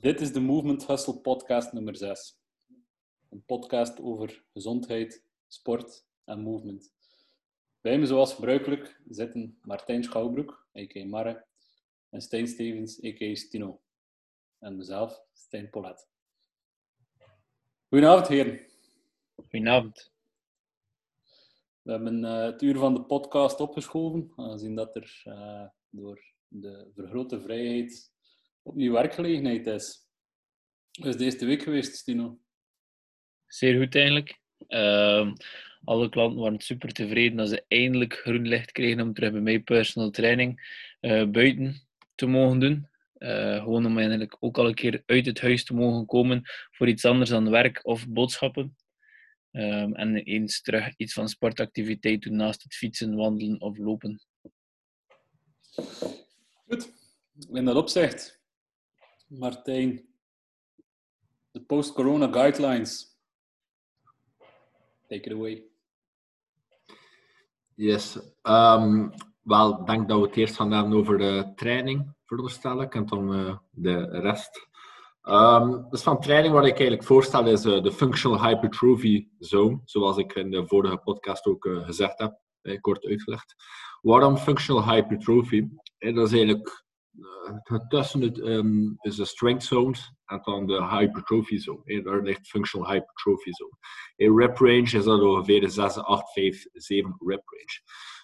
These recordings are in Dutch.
Dit is de Movement Hustle podcast nummer 6. Een podcast over gezondheid, sport en movement. Bij me zoals gebruikelijk zitten Martijn Schouwbroek, a.k.a. Marre, en Stijn Stevens, a.k.a. Stino. En mezelf, Stijn Polet. Goedenavond, heren. Goedenavond. We hebben uh, het uur van de podcast opgeschoven, aangezien dat er uh, door de vergrote vrijheid opnieuw werkgelegenheid is. Is deze week geweest, Stino? Zeer goed eigenlijk. Uh, alle klanten waren super tevreden dat ze eindelijk groen licht kregen om terug bij mij personal training uh, buiten te mogen doen. Uh, gewoon om eigenlijk ook al een keer uit het huis te mogen komen voor iets anders dan werk of boodschappen. Um, en eens terug iets van sportactiviteit doen naast het fietsen, wandelen of lopen. Goed. In dat opzicht, Martijn, de post-corona guidelines. Take it away. Yes. Um, wel, ik denk dat we het eerst hebben over de training, veronderstel ik, en dan uh, de rest. Um, dus van training wat ik eigenlijk voorstel is uh, de Functional Hypertrophy Zone, zoals ik in de vorige podcast ook uh, gezegd heb, eh, kort uitgelegd. Waarom Functional Hypertrophy? Eh, dat is eigenlijk tussen het um, is de strength zones en dan de hypertrophy zone. Eh, daar ligt functional hypertrophy zone. In rep range is dat ongeveer de 6, 8, 5, 7 rep range.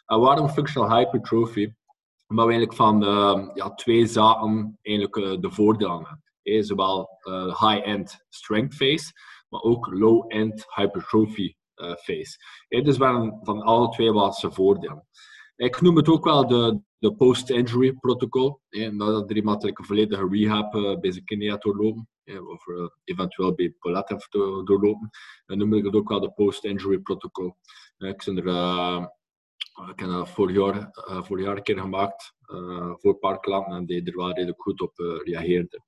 En waarom functional hypertrophy? Omdat we eigenlijk van uh, ja, twee zaken eigenlijk de voordelen hebben. Eh, zowel uh, high-end strength phase, maar ook low-end hypertrophy uh, phase. Eh, dus we hebben van alle twee wat ze voordelen. Ik noem het ook wel de, de post-injury protocol. En dat er iemand een volledige rehab uh, bij zijn doorlopen. Of uh, eventueel bij Paulette doorlopen. Noem ik het ook wel de post-injury protocol. Ik, er, uh, ik heb dat vorig jaar, vorig jaar een keer gemaakt voor een paar klanten en die er wel redelijk goed op reageerden.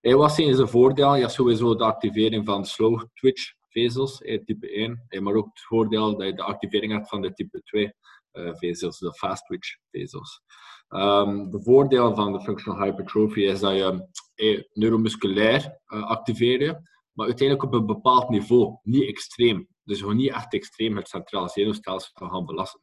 Hey, wat zijn zijn voordelen? Ja, sowieso de activering van slow twitch vezels, type 1. maar ook het voordeel dat je de activering hebt van de type 2 uh, vezels, de fast twitch vezels. Um, de voordeel van de functional hypertrophy is dat je eh, neuromusculair uh, maar uiteindelijk op een bepaald niveau, niet extreem. Dus gewoon niet echt extreem het centraal zenuwstelsel gaan belasten.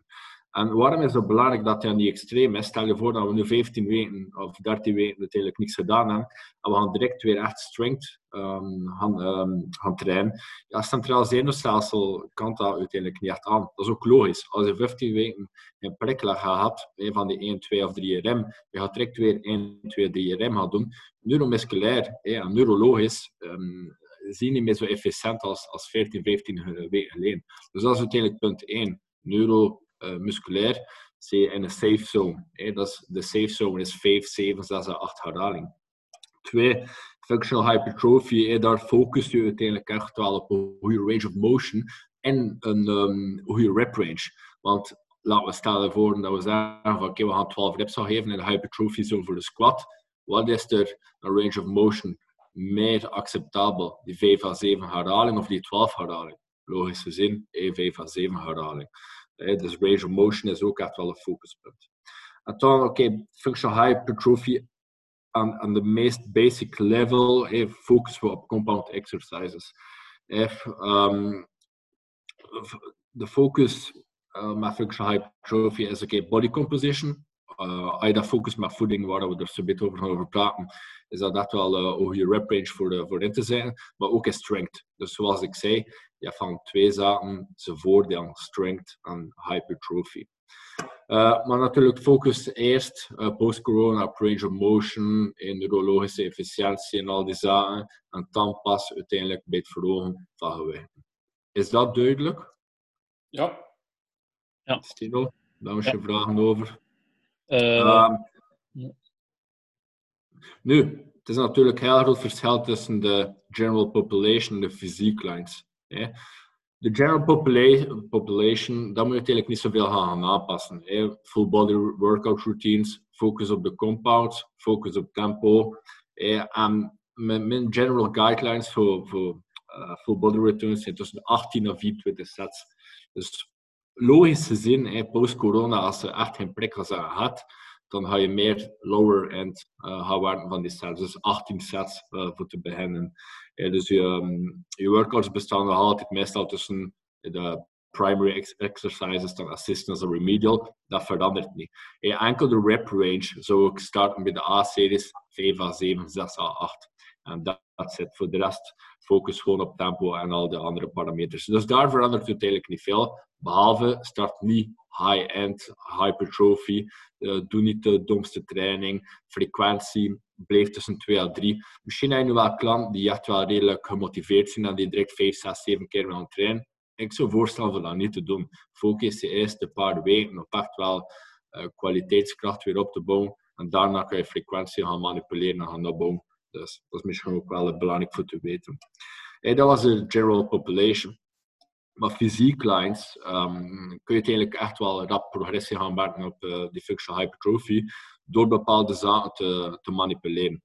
En waarom is het belangrijk dat je niet extreem is? Stel je voor dat we nu 15 weken of 13 weken uiteindelijk niks gedaan hebben en we gaan direct weer echt strength um, gaan, um, gaan trainen. Ja, centraal zenuwstelsel kan dat uiteindelijk niet echt aan. Dat is ook logisch. Als je 15 weken een prikkel gehad, een van die 1, 2 of 3 rem, je gaat direct weer 1, 2, 3 rem gaan doen. Neuromusculair en neurologisch um, zie je niet meer zo efficiënt als, als 14, 15 weken geleden. Dus dat is uiteindelijk punt 1. Neuro musculair zit in een safe zone. Hè. Dat is, de safe zone is 5, 7, 6, 8 herhaling. Twee, functional hypertrophy, daar focus je uiteindelijk echt wel op een goede range of motion en een um, goede rep range. Want laten we stellen voor dat we zeggen van oké, we gaan 12 reps gaan geven in de hypertrophy zone voor de squat. Wat is er een range of motion meer acceptabel? Die 5 à 7 herhaling of die 12 herhaling? Logische zin, 5 à 7 herhaling. Dus range of motion is ook echt wel een focuspunt. En dan, oké, okay, functional hypertrophy aan, de meest basic level hey, focussen we op compound exercises. If, um, de focus uh, met functional hypertrophy is okay, body composition. Uh, als je dat focus met voeding, waar we er zo beetje over gaan over praten, is dat echt wel uh, een goede rep range voor, uh, voor in te zijn. Maar ook in strength. Dus zoals ik zei, je hebt van twee zaken zijn voordeel, strength en hypertrophy. Uh, maar natuurlijk focus eerst uh, post-corona op range of motion, in neurologische efficiëntie en al die zaken. En dan pas uiteindelijk bij het verhogen van gewicht. Is dat duidelijk? Ja. ja. Stino, daar was je ja. vragen over. Uh, um, nu, het is natuurlijk heel groot verschil tussen de general population en de physique lines. Hè. De general population, population, daar moet je eigenlijk niet zoveel gaan aanpassen. Hè. Full body workout routines, focus op de compound, focus op tempo. Hè. En mijn general guidelines voor, voor uh, full body routines zijn tussen 18 en 24 sets. Dus logisch gezien, post-corona, als ze echt geen prikkels aan had, dan ga je meer lower end uh, werken van die sets. Dus 18 sets uh, voor te beginnen. dus je, um, je workouts bestaan altijd meestal tussen de primary ex exercises dan assistance en remedial. Dat verandert niet. En enkel de rep range zou ik starten bij de A-series 5 à 7, 6 à 8. En dat, zit. Voor de rest focus gewoon op tempo en al de andere parameters. Dus daar verandert het uiteindelijk niet veel. Behalve start niet high-end hypertrophy. Uh, doe niet de domste training. Frequentie blijft tussen 2 à 3. Misschien heb je nu wel klanten die echt wel redelijk gemotiveerd zijn en die direct 5, 6, 7 keer willen trainen. Ik zou voorstellen om dat niet te doen. Focus je eerst een paar weken op echt wel uh, kwaliteitskracht weer op te bouwen. En daarna kan je frequentie gaan manipuleren en gaan opbouwen. Dus dat is misschien ook wel belangrijk voor te weten. Dat was de general population. Maar fysiek lines um, kun je uiteindelijk echt wel rap progressie gaan maken op uh, die functional hypertrophy door bepaalde zaken te, te manipuleren.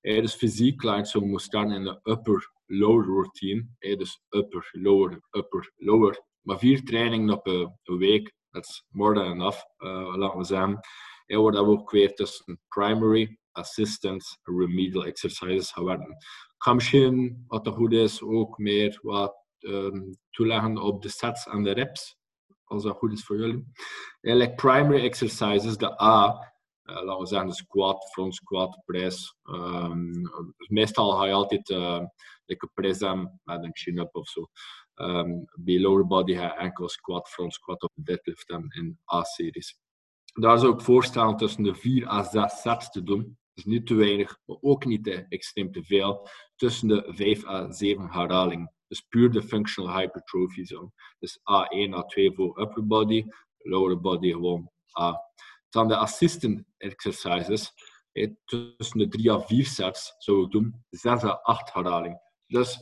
Hey, dus fysiek lines zo moet staan in de upper lower routine. Hey, dus upper, lower, upper, lower. Maar vier trainingen op een, week, that's more than enough, uh, laten we zeggen. Hey, waar dat we ook weer tussen primary, assistance, remedial exercises gaan werken. Ik ga misschien, wat er goed is, ook meer wat um, toeleggen op de sets en de reps, als dat goed is voor jullie. Eigenlijk primary exercises, de A, uh, laten we zeggen de squat, front squat, press. Um, meestal ga je altijd uh, like press met een chin-up of zo. Um, bij lower body ga je enkel squat, front squat of deadlift in A-series. Daar zou ik voorstellen tussen de 4 à 6 sets te doen. Dus niet te weinig, maar ook niet te extreem te veel. Tussen de 5 à 7 herhalingen. Dus puur de functional hypertrophy zone. Dus A1, A2 voor upper body, lower body gewoon A. Dan de assistant exercises. tussen de 3 à 4 sets zou ik doen 6 à 8 herhalingen. Dus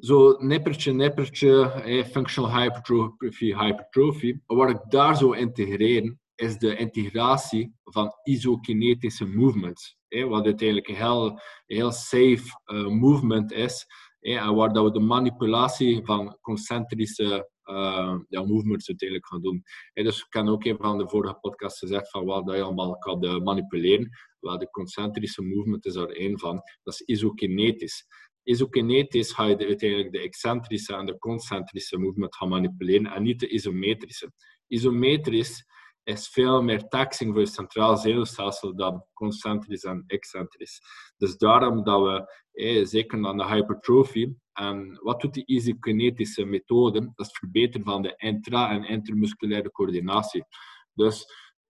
zo nippertje, nippertje, functional hypertrophy, hypertrophy. Wat ik daar zou integreren, is de integratie van isokinetische movements. wat uiteindelijk een heel, heel safe uh, movement is. en waar dat we de manipulatie van concentrische uh, ja, movements uiteindelijk gaan doen. dus ik kan ook een van de vorige podcasts gezegd van wat dat je allemaal kan uh, manipuleren. Wel, de concentrische movement is er één van. Dat is isokinetisch. Isokinetisch ga je de, uiteindelijk de excentrische en de concentrische movement gaan manipuleren en niet de isometrische. Isometrisch is veel meer taxing voor je centraal zenuwstelsel dan concentrisch en excentrisch. Dus daarom dat we, eh, zeker aan de hypertrofie, en wat doet die isokinetische methode? Dat is het verbeteren van de intra- en intermusculaire coördinatie. Dus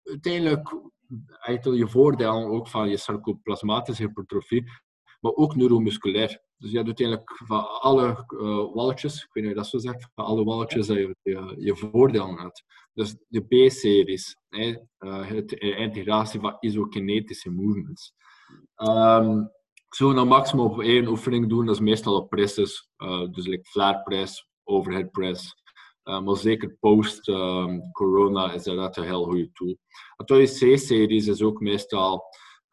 uiteindelijk heeft je voordelen ook van je sarcoplasmatische hypertrofie, maar ook neuromusculair. Dus je hebt uiteindelijk van alle uh, walletjes, ik weet niet hoe dat zo zegt, van alle walletjes dat je, je, je voordelen hebt. Dus de B-series, uh, de integratie van isokinetische movements. Um, ik zou een maximum op één oefening doen, dat is meestal op presses, uh, dus like flat press, overhead press. Maar zeker post-corona um, is dat een heel goede tool. De C-series is ook meestal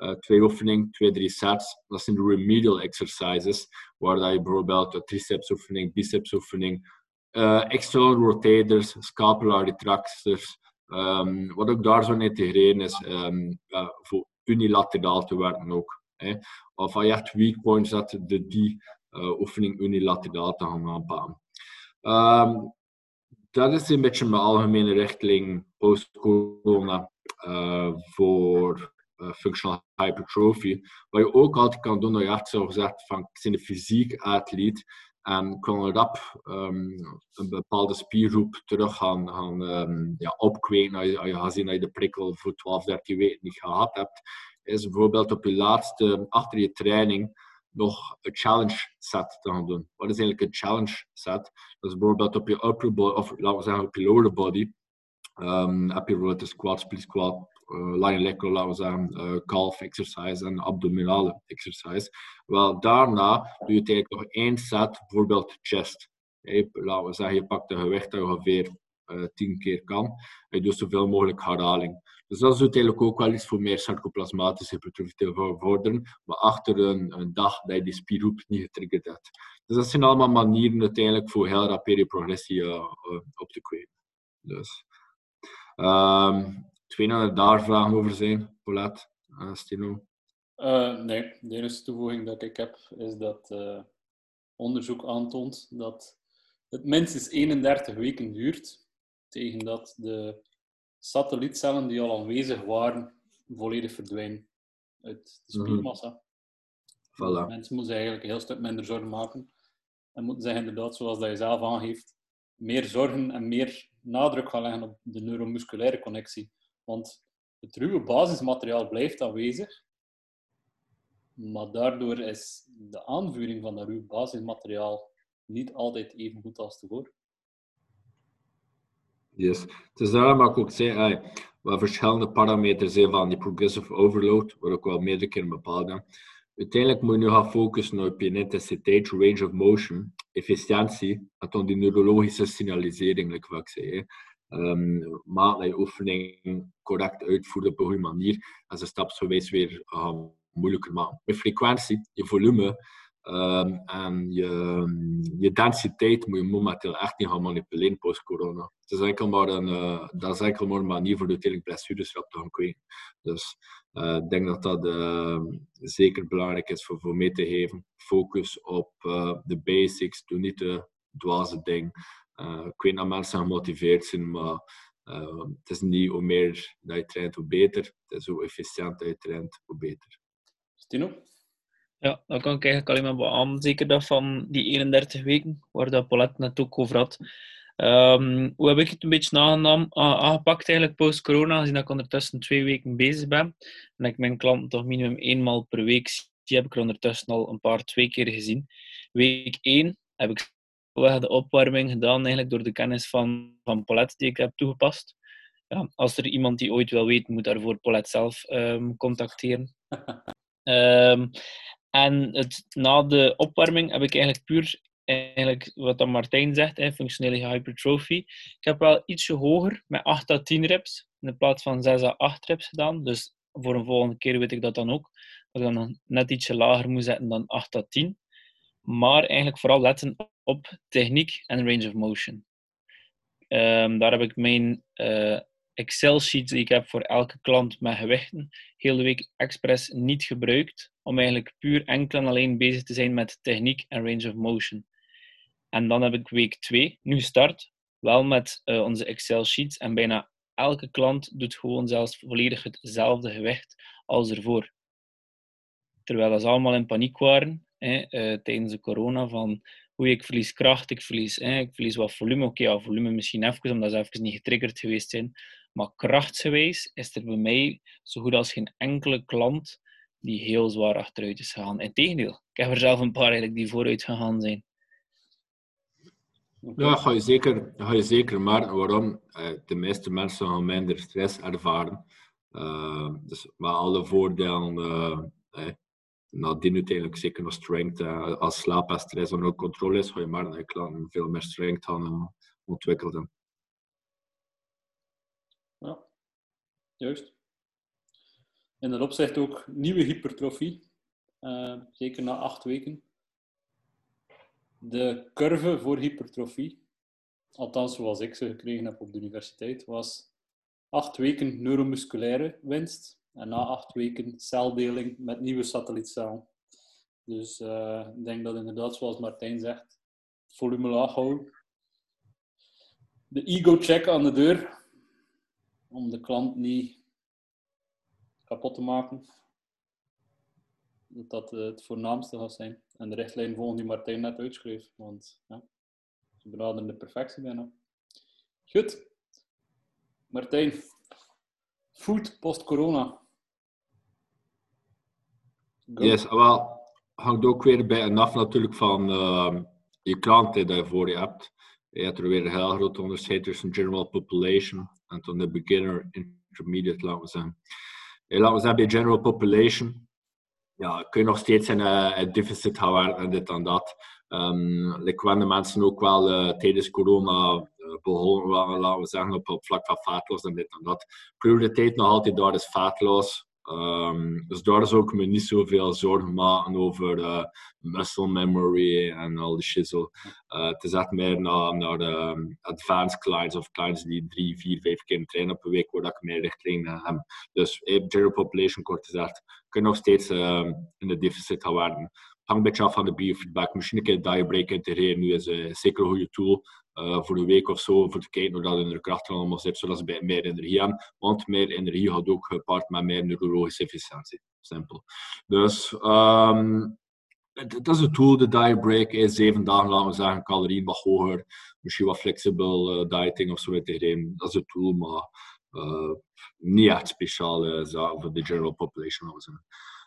uh, twee oefeningen, twee, drie sets. Dat zijn de remedial exercises, waar je bijvoorbeeld een triceps oefening, biceps oefening, uh, external rotators, scapular retractors. Um, wat ook daar zo integreren is um, uh, voor unilateraal te werken ook. Hè. Of als je echt weak points hebt, de die oefening unilateraal te gaan aanpakken. Um, dat is een beetje mijn algemene richting post-corona voor uh, functional hypertrophy. Wat je ook altijd kan doen, dat je echt zo gezegd van ik ben een fysiek atleet en kan rap um, een bepaalde spiergroep terug gaan, gaan um, ja, opkweken als je, gaat zien dat je de prikkel voor 12, 13 weken niet gehad hebt. Is bijvoorbeeld op je laatste, achter je training, nog een challenge set te gaan doen. Wat is eigenlijk een challenge set? Dat is bijvoorbeeld op je upper body, of laten we zeggen op je lower body. Um, heb je bijvoorbeeld een squat, split squat, we zeggen, calf exercise en abdominale exercise. Wel, daarna doe je eigenlijk nog één set, bijvoorbeeld chest. Hey, laten we zeggen, je pakt de gewicht dat ongeveer uh, 10 keer kan. Je doet zoveel mogelijk herhaling. Dus dat is uiteindelijk ook wel iets voor meer sarcoplasmatische hypertrofie te vorderen, maar achter een, een, dag dat je die spiergroep niet getriggerd hebt. Dus dat zijn allemaal manieren uiteindelijk voor heel rapide progressie uh, op te kweken. Dus, um, 200 daar vragen over zijn, Paulette en Stino? Uh, nee, de enige toevoeging dat ik heb is dat uh, onderzoek aantoont dat het minstens 31 weken duurt tegen dat de satellietcellen die al aanwezig waren volledig verdwijnen uit de mhm. spiermassa. Voilà. Mensen moeten eigenlijk een heel stuk minder zorgen maken. En moeten zich inderdaad, zoals dat je zelf aangeeft, meer zorgen en meer nadruk gaan leggen op de neuromusculaire connectie. Want het ruwe basismateriaal blijft aanwezig, maar daardoor is de aanvuring van dat ruwe basismateriaal niet altijd even goed als tevoren. Yes. Het is daarom dat ik ook zei, wat verschillende parameters zijn van die progressive overload, waar ik wel meerdere keren bepaald heb. Uiteindelijk moet je nu gaan focussen op je intensiteit, range of motion, efficiëntie en dan die neurologische signalisering, wat ik zei. Um, maak dat je oefening correct uitvoert op een goede manier en ze stapsgewijs weer uh, moeilijker maken. Met frequentie, je volume Um, en je, je densiteit moet je momenteel echt niet gaan manipuleren post-corona. Het is enkel maar een, uh, dat is enkel maar een manier voor de uiteindelijk blessures te gaan kweken. Dus uh, ik denk dat dat uh, zeker belangrijk is voor, voor mee te geven. Focus op de basics, doe niet de dwaze ding. Ik weet dat mensen gemotiveerd zijn, maar het is niet hoe meer dat je traint, hoe beter. Het is hoe efficiënt dat je traint, hoe beter. Stino? Ja, dat kan ik eigenlijk alleen maar beamen. Zeker dat van die 31 weken, waar dat Paulette net ook over had. Um, hoe heb ik het een beetje aangepakt eigenlijk post-corona, gezien dat ik ondertussen twee weken bezig ben. En ik mijn klanten toch minimum eenmaal per week zie, heb ik er ondertussen al een paar, twee keer gezien. Week 1 heb ik de opwarming gedaan eigenlijk door de kennis van, van Paulette die ik heb toegepast. Ja, als er iemand die ooit wil weten, moet daarvoor Paulette zelf um, contacteren. um, En het, na de opwarming heb ik eigenlijk puur, eigenlijk wat dan Martijn zegt, hè, functionele hypertrophy. Ik heb wel ietsje hoger, met 8 à 10 reps, in plaats van 6 à 8 reps gedaan. Dus voor een volgende keer weet ik dat dan ook. Dat ik dan net ietsje lager moet zetten dan 8 à 10. Maar eigenlijk vooral letten op techniek en range of motion. Um, daar heb ik mijn uh, Excel-sheets die ik heb voor elke klant met gewichten, heel de week expres niet gebruikt, om eigenlijk puur enkel en alleen bezig te zijn met techniek en range of motion. En dan heb ik week 2, nu start, wel met uh, onze Excel-sheets en bijna elke klant doet gewoon zelfs volledig hetzelfde gewicht als ervoor. Terwijl ze allemaal in paniek waren uh, tijdens de corona van oei, ik verlies kracht, ik verlies, ik verlies wat volume. Oké, volume misschien even, omdat ze even niet getriggerd geweest zijn. Maar krachtsgewijs is er bij mij zo goed als geen enkele klant die heel zwaar achteruit is gegaan. Integendeel, ik heb er zelf een paar eigenlijk die vooruit gegaan zijn. Ja, ga je zeker, ga je zeker maar waarom? Eh, de meeste mensen gaan minder stress ervaren. Uh, dus met alle voordelen, eh, nadien uiteindelijk zeker nog strength. als slaap en stress onder controle is, ga je maar naar veel meer strength gaan ontwikkelen. Ja, juist. In dat opzicht ook nieuwe hypertrofie, uh, zeker na acht weken. De curve voor hypertrofie, althans zoals ik ze gekregen heb op de universiteit, was acht weken neuromusculaire winst en na acht weken celdeling met nieuwe satellietcellen. Dus uh, ik denk dat inderdaad, zoals Martijn zegt, volume laag houden. De ego-check aan de deur, om de klant niet kapot te maken. Dat dat eh, het voornaamste gaat zijn. En de richtlijn volgen die Martijn net uitschreef. Want ja, ze benaderen de perfectie bijna. Goed. Martijn, food post-corona. Yes, wel, hangt ook weer bij en af natuurlijk van uh, je klant die je voor je hebt. Je hebt er weer een heel groot onderscheid tussen general population en dan de beginner, intermediate, laten we zeggen. En laten we zeggen, bij general population ja, kun je nog steeds in uh, een deficit houden en dit en dat. Um, ik de mensen ook wel uh, tijdens corona begonnen, laten we zeggen, op, op vlak van vaatloos en dit en dat. Prioriteit nog altijd daar is vaatloos. Um, dus daar zou ik me niet zoveel zorgen maken over uh, muscle memory en al die shizzle. Uh, het is echt meer naar, naar um, advanced clients of clients die drie, vier, vijf keer trainen een week, waar ik meer richtlijnen heb. Dus general population, kort gezegd, kun je nog steeds uh, in de deficit gaan werken. Hangt een beetje af van de biofeedback. Misschien een keer diabreak integreren nu is uh, zeker een goede tool. Uh, voor een week of zo, voor te kijken hoe dat in de krachten allemaal zit, zodat ze meer energie hebben. Want meer energie gaat ook gepaard met meer neurologische efficiëntie. Simpel. Dus um, dat is een tool, de diet break is zeven dagen, laten we zeggen, calorieën wat hoger. Misschien wat flexibel uh, dieting of zo integreren. Dat is een tool, maar uh, niet echt speciaal voor de general population.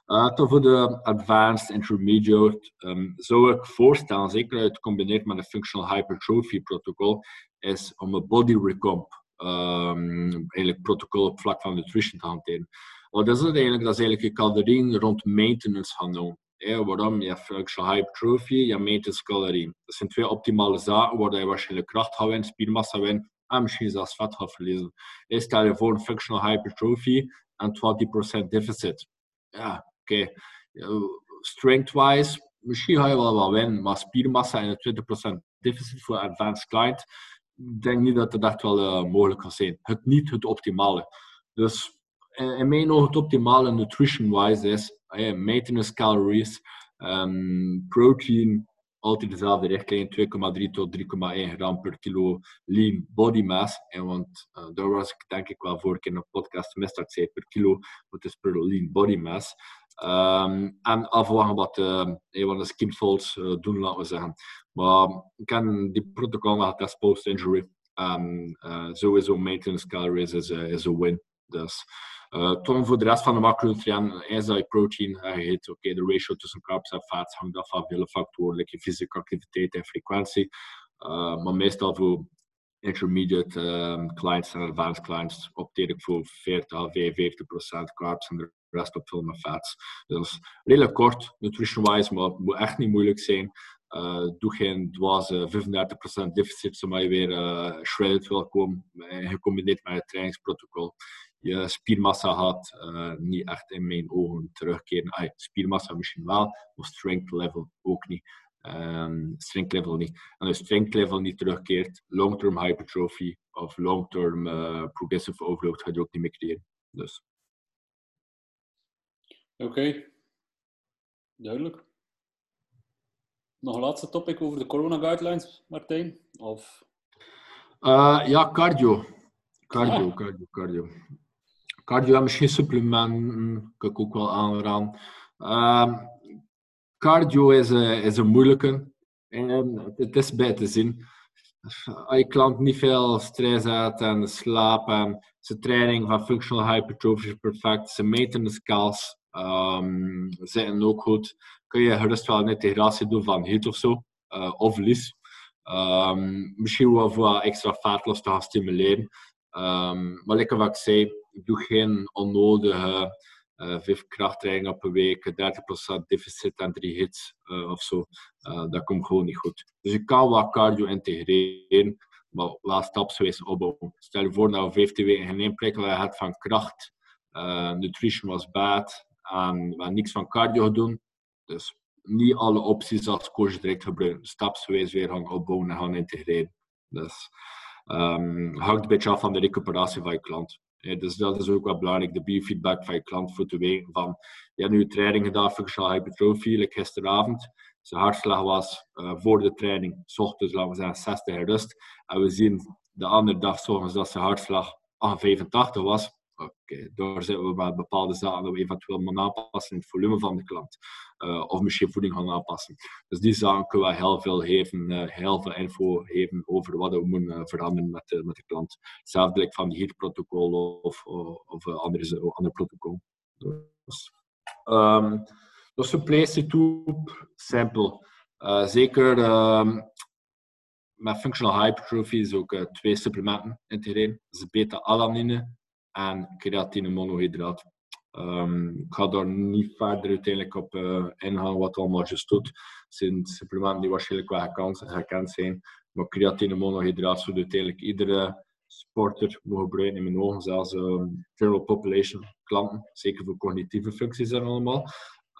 Uh, voor de advanced intermediate um, zou ik voorstellen, zeker uit combineerd met een functional hypertrophy protocol, is om een body recomp um, eigenlijk protocol op vlak van nutrition te hanteren. Wat is het eigenlijk? Dat is eigenlijk je calorieën rond maintenance gaan doen. Ja, waarom? Je functional hypertrophy, je maintenance calorieën. Dat zijn twee optimale zaken waar je waarschijnlijk kracht gaat winnen, spiermassa winnen en misschien zelfs vet gaat verliezen. Je stel je voor een functional hypertrophy en 20% deficit. Ja, oké, okay. strength-wise, misschien ga je wel wat winnen, maar spiermassa en een 20% deficit voor advanced client, ik denk niet dat het echt wel uh, mogelijk kan zijn. Het niet het optimale. Dus in mijn ogen het optimale nutrition-wise is uh, maintenance calories, um, protein, altijd dezelfde richtlijn, 2,3 tot 3,1 gram per kilo lean body mass. En want daar was ik denk ik wel vorige keer in een podcast gemist dat ik zei per kilo, wat is per lean body mass. Um, en afwachten wat uh, de skinfolds uh, doen, laten we zeggen. Maar ik ken die protocol getest post-injury. En uh, sowieso maintenance calories is, uh, is een win. Dus toen voor de rest van de macronutriënten is dat je protein. Je oké, okay, de ratio tussen carbs en fats hangt af van vele factoren, like je fysieke activiteit en frequentie. Maar meestal voor intermediate um, clients en advanced clients opteer ik voor 40 à 55 procent carbs en rest op veel met fats. Dus redelijk kort, nutrition-wise, maar het moet echt niet moeilijk zijn. Uh, doe geen dwaze 35% deficit, zodat je weer uh, shredded wil komen, gecombineerd met het trainingsprotocol. Je spiermassa gaat niet echt in mijn ogen terugkeren. Spiermassa misschien wel, maar strength level ook niet. Um, strength level niet. En als strength level niet terugkeert, long-term hypertrophy of long-term progressive overload ga je ook niet meer creëren. Dus. Oké, okay. duidelijk. Nog een laatste topic over de corona guidelines, Martijn? Of... Uh, ja, cardio. Cardio, ah. cardio, cardio. Cardio en misschien supplementen, kan ik ook wel aanraden. Uh, cardio is, uh, is een moeilijke. En het is bij te zien. Als je klant niet veel stress heeft en slaap en zijn training van functional hypertrophy is perfect, zijn maintenance scales um, zitten ook goed kun je gerust wel een integratie doen van heat of zo, uh, of lis. Um, misschien wel voor wat extra vetlos te gaan stimuleren. Um, maar lekker wat ik zei, doe geen onnodige uh, vijf krachttrainingen een week, 30% deficit en drie hits uh, of zo. Dat komt gewoon niet goed. Dus je kan wat cardio integreren, maar wel stapsgewijs opbouwen. Stel je voor dat je 15 weken geen inprikkel hebt van kracht, nutrition was bad en we niks van cardio doen, dus niet alle opties als coach direct gebruiken. Stapsgewijs weer gaan opbouwen en gaan integreren. Dus um, hangt een beetje af van de recuperatie van je klant. dus dat is ook wel belangrijk, de biofeedback van je klant voor te weten van, je hebt nu training gedaan, functional hypertrofie, like gisteravond. Zijn hartslag was uh, voor de training, s ochtends, laten we zeggen, 60 rust. En we zien de andere dag, s dat zijn hartslag 85 was. Okay, daar zitten we met bepaalde zaken dat we eventueel moeten aanpassen in het volume van de klant. Uh, of misschien voeding gaan aanpassen. Dus die zaken kunnen we heel veel geven, uh, heel veel info geven over wat we moeten uh, veranderen met de, met de klant. Hetzelfde van die HIT-protocol of, of, andere, ander protocol. Dus, um, dus supply toe, simpel. zeker um, met functional hypertrophy is ook twee supplementen integreren. Dat is beta-alanine en creatine monohydraat. Um, ik ga daar niet verder uiteindelijk op uh, ingaan wat allemaal juist doet. Het supplementen die waarschijnlijk wel gekend, gekend zijn. Maar creatine monohydraat zou uiteindelijk iedere sporter mogen gebruiken in mijn ogen. Zelfs um, general population klanten, zeker voor cognitieve functies en allemaal.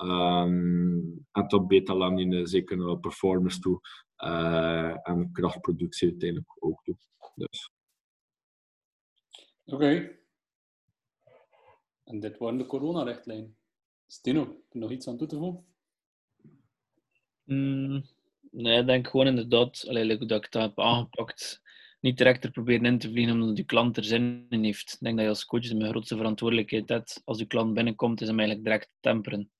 Um, en tot beta-alanine zeker naar performance toe uh, en krachtproductie uiteindelijk ook toe. Dus. Oké. En dit waren de coronarichtlijnen. Stino, heb je nog iets aan toe te voegen? Mm, nee, ik denk gewoon inderdaad, allee, dat ik dat heb aangepakt, niet direct er proberen in te vliegen omdat je klant er zin in heeft. Ik denk dat je als coach de grootste verantwoordelijkheid hebt. Als je klant binnenkomt, is hem eigenlijk direct temperen.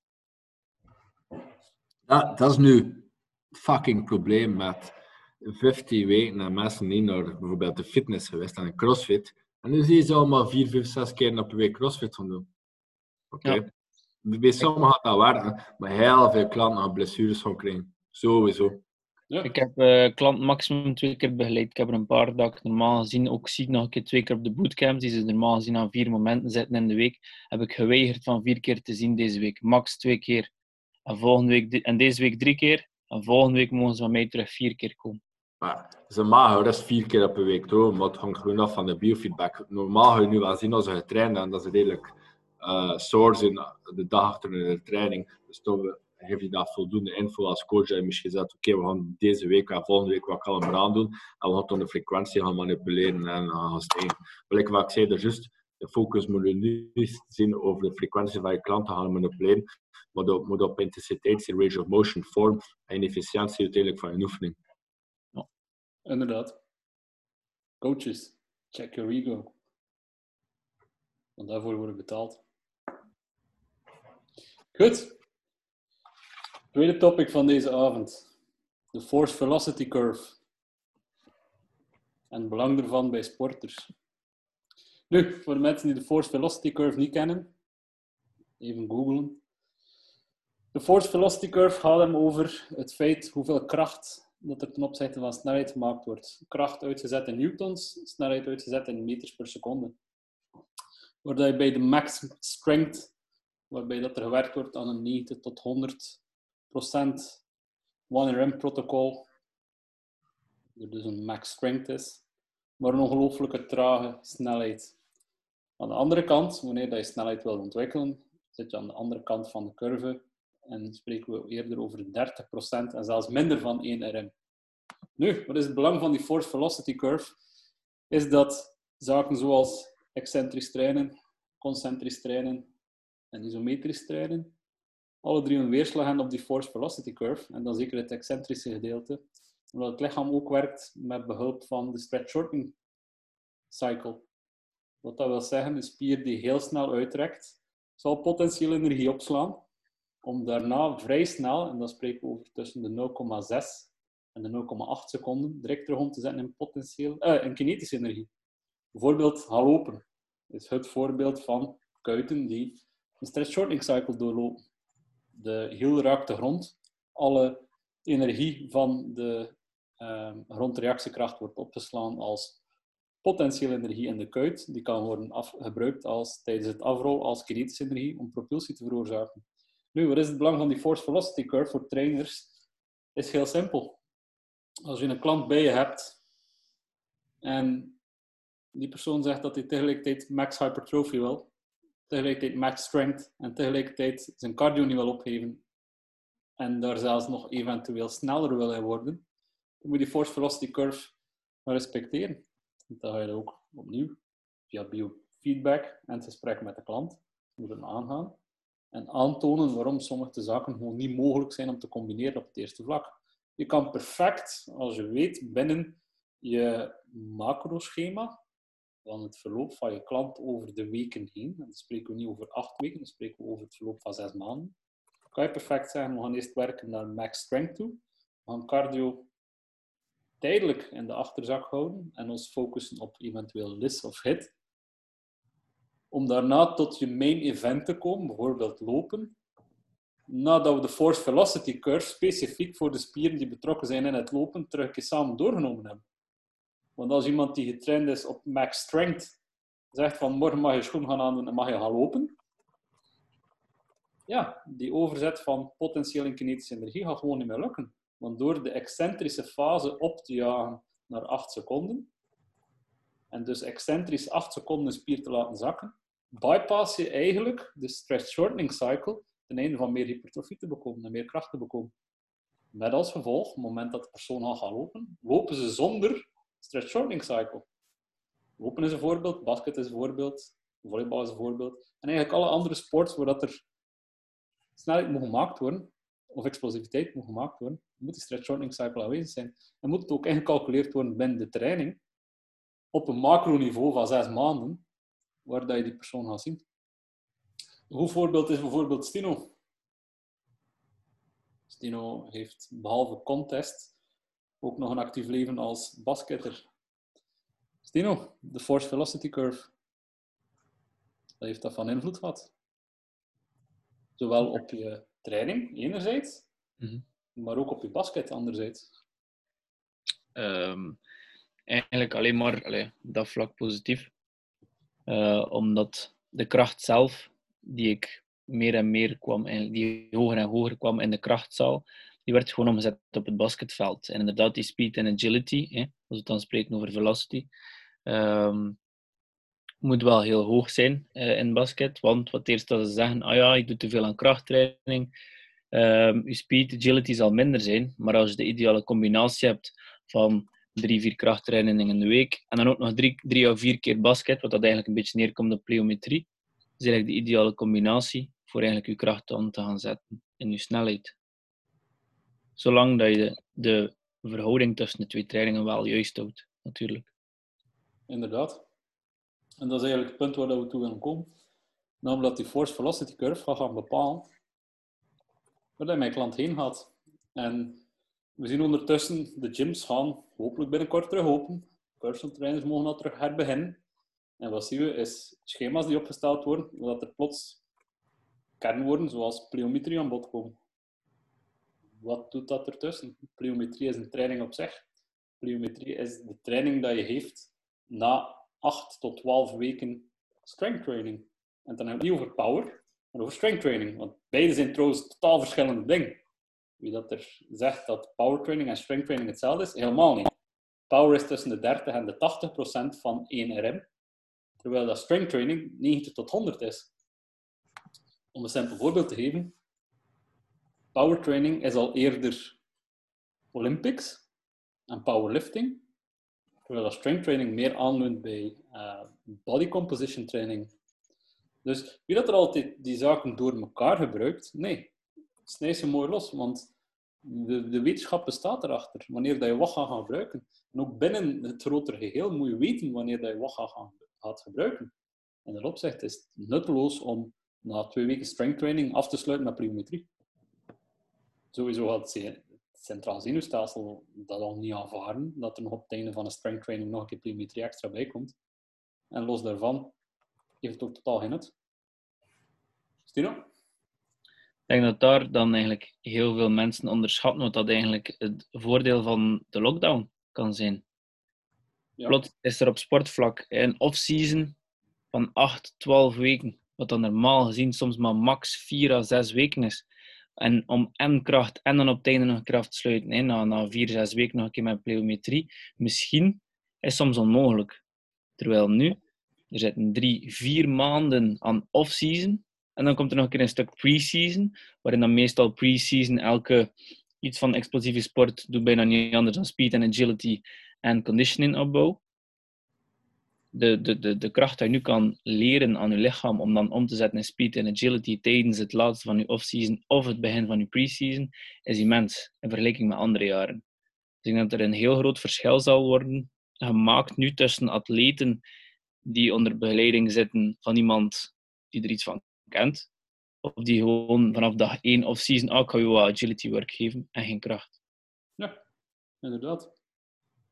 Ja, dat is nu fucking probleem met 15 weken naar mensen niet naar bijvoorbeeld de fitness geweest en een crossfit. En nu zie je ze allemaal 4, 5, 6 keer per week crossfit gaan doen. Oké. Okay. Ja. Bij sommigen gaat dat werken, maar heel veel klanten gaan blessures gaan krijgen. Sowieso. Ja. Ik heb uh, klant maximum twee keer begeleid. Ik heb er een paar dat ik normaal gezien ook zie nog een keer twee keer op de bootcamp. Die ze normaal gezien aan vier momenten zitten in de week. Heb ik geweigerd van vier keer te zien deze week. Max twee keer. En, volgende week, en deze week drie keer. En volgende week mogen ze van mij terug vier keer komen. Maar ze dat is vier keer een week door, maar het hangt gewoon af van de biofeedback. Normaal ga je nu wel zien als ze getraind en dat ze redelijk uh, sore zijn de dag achter de training. Dus dan geef je dat voldoende info als coach. En misschien zegt, oké, we gaan deze week en volgende week wat kalmer aan doen. En we gaan de frequentie gaan manipuleren en gaan stijgen. Gelijk wat ik zei, juist, de focus moet nu zien over de frequentie van je klanten gaan manipuleren, maar op, moet op intensiteit, range of motion, vorm en efficiëntie uiteindelijk van je oefening. Inderdaad. Coaches, check your ego. Want daarvoor worden betaald. Goed. Tweede topic van deze avond. De force velocity curve. En het belang ervan bij sporters. Nu, voor de mensen die de force velocity curve niet kennen, even googlen. De force velocity curve gaat hem over het feit hoeveel kracht dat er ten opzichte van snelheid gemaakt wordt. Kracht uitgezet in newtons, snelheid uitgezet in meters per seconde. Waarbij je bij de max strength, waarbij dat er gewerkt wordt aan een 90 tot 100 procent 1RM protocol, er dus een max strength is, maar een ongelooflijke trage snelheid. Aan de andere kant, wanneer je snelheid wil ontwikkelen, zit je aan de andere kant van de curve en spreken we eerder over 30% en zelfs minder van 1 RM. Nu, wat is het belang van die force velocity curve? Is dat zaken zoals excentrisch trainen, concentrisch trainen en isometrisch trainen, alle drie een weerslag hebben op die force velocity curve, en dan zeker het excentrische gedeelte, omdat het lichaam ook werkt met behulp van de stretch shortening cycle. Wat dat wil zeggen, een spier die heel snel uitrekt, zal potentieel energie opslaan, om daarna vrij snel, en dan spreken we over tussen de 0,6 en de 0,8 seconden, direct terug te zetten in, potentieel, eh, in kinetische energie. Bijvoorbeeld gaan lopen is het voorbeeld van kuiten die een stretch shortening cycle doorlopen. De hiel raakt de grond, alle energie van de um, grondreactiekracht wordt opgeslaan als potentiële energie in de kuit. Die kan worden gebruikt als, tijdens het afrol als kinetische energie om propulsie te veroorzaken. Nu, wat is het belang van die force velocity curve voor trainers? Is heel simpel. Als je een klant bij je hebt en die persoon zegt dat hij tegelijkertijd max hypertrofie wil, tegelijkertijd max strength en tegelijkertijd zijn cardio niet wil opgeven en daar zelfs nog eventueel sneller wil worden, dan moet je die force velocity curve respecteren. Dan ga je ook opnieuw via biofeedback en het gesprek met de klant moeten aangaan en aantonen waarom sommige zaken gewoon niet mogelijk zijn om te combineren op het eerste vlak. Je kan perfect, als je weet, binnen je macroschema van het verloop van je klant over de weken heen, en dan spreken we niet over acht weken, dan spreken we over het verloop van zes maanden, kan je perfect zeggen, we gaan eerst werken naar max strength toe, we gaan cardio tijdelijk in de achterzak houden en ons focussen op eventueel LIS of HIT, om daarna tot je main event te komen, bijvoorbeeld lopen, nadat we de force velocity curve specifiek voor de spieren die betrokken zijn in het lopen terug samen doorgenomen hebben. Want als iemand die getraind is op max strength zegt van morgen mag je schoen gaan aandoen en mag je gaan lopen, ja, die overzet van potentieel in kinetische energie gaat gewoon niet meer lukken. Want door de excentrische fase op te jagen naar 8 seconden, en dus excentrisch 8 seconden spier te laten zakken, bypass je eigenlijk de stress shortening cycle ten einde van meer hypertrofie te bekomen en meer kracht te bekomen. Met als gevolg, op het moment dat de persoon al gaat lopen, lopen ze zonder stress shortening cycle. Lopen is een voorbeeld, basket is een voorbeeld, volleybal is een voorbeeld. En eigenlijk alle andere sports waar dat er snelheid moet gemaakt worden, of explosiviteit moet gemaakt worden, moet die stretch shortening cycle aanwezig zijn. En moet het ook ingecalculeerd worden binnen de training op een macroniveau van zes maanden, waar dat je die persoon gaat zien. Een goed voorbeeld is bijvoorbeeld Stino. Stino heeft behalve contest ook nog een actief leven als basketter. Stino, de force velocity curve. Dat heeft dat van invloed gehad. Zowel op je training, enerzijds, Mhm. maar ook op je basket, anderzijds. Ehm, eigenlijk alleen maar allee, dat vlak positief. Eh, omdat de kracht zelf, die ik meer en meer kwam, en die hoger en hoger kwam in de krachtzaal, die werd gewoon omgezet op het basketveld. En inderdaad, die speed en agility, als we het dan spreken over velocity, ehm, moet wel heel hoog zijn eh, in basket. Want wat eerst dat ze zeggen, ah ja, je doet te veel aan krachttraining, ehm, je speed, agility zal minder zijn. Maar als je de ideale combinatie hebt van drie, vier krachttrainingen in de week en dan ook nog drie, drie of vier keer basket, wat dat eigenlijk een beetje neerkomt op pliometrie, is eigenlijk de ideale combinatie voor eigenlijk je kracht aan te gaan zetten in je snelheid. Zolang dat je de, verhouding tussen de twee trainingen wel juist houdt, natuurlijk. Inderdaad. En dat is eigenlijk het punt waar we toe willen komen. Namelijk dat die force velocity curve gaat gaan bepalen waar mijn klant heen gaat. En we zien ondertussen de gyms gaan hopelijk binnenkort terug open. Personal trainers mogen al terug herbeginnen. En wat zien we is schema's die opgesteld worden, zodat er plots kernwoorden zoals pliometrie aan bod komen. Wat doet dat ertussen? Pliometrie is een training op zich. Pliometrie is de training dat je heeft na 8 tot 12 weken strength training. En dan heb ik niet over power, maar over strength training. Want beide zijn trouwens totaal verschillende dingen. Wie dat er zegt dat power training en strength training hetzelfde is, helemaal niet. Power is tussen de 30 en de 80 procent van 1 RM, terwijl dat strength training 90 tot 100 is. Om een simpel voorbeeld te geven, power training is al eerder Olympics en powerlifting, terwijl dat training meer aanleunt bij uh, body composition training. Dus wie dat er altijd die zaken door elkaar gebruikt, nee, snij ze mooi los, want de, de wetenschap bestaat erachter, wanneer dat je wat gaat gebruiken. En ook binnen het grotere geheel moet je weten wanneer dat je wat gaat, gaat gebruiken. En dat opzicht is het nutteloos om na twee weken strength training af te sluiten met pliometrie. Sowieso gaat het centraal zenuwstelsel dat al niet aanvaarden, dat er nog op het einde van een strength training nog een keer pliometrie extra bij komt. En los daarvan heeft het ook totaal geen nut. Stino? Ik denk dat daar dan eigenlijk heel veel mensen onderschatten wat dat eigenlijk het voordeel van de lockdown kan zijn. Ja. Plots is er op sportvlak een off-season van 8, 12 weken, wat dan normaal gezien soms maar max 4 à 6 weken is. En om en kracht en dan op het einde nog kracht te sluiten, hè, na, na 4, 6 weken nog een keer met pliometrie, misschien is soms onmogelijk. Terwijl nu, er zitten 3, 4 maanden aan off-season, en dan komt er nog een keer een stuk pre-season, waarin dan meestal pre-season elke iets van explosieve sport doet bijna niet anders dan speed en agility en conditioning opbouw. De, de, de, de kracht die je nu kan leren aan je lichaam om dan om te zetten in speed en agility tijdens het laatste van je off-season of het begin van je pre-season, is immens in vergelijking met andere jaren. Dus ik denk dat er een heel groot verschil zal worden gemaakt nu tussen atleten die onder begeleiding zitten van iemand die er iets van kent. Of die gewoon vanaf dag 1 of season ook kan je wat agility work geven en geen kracht. Ja, inderdaad.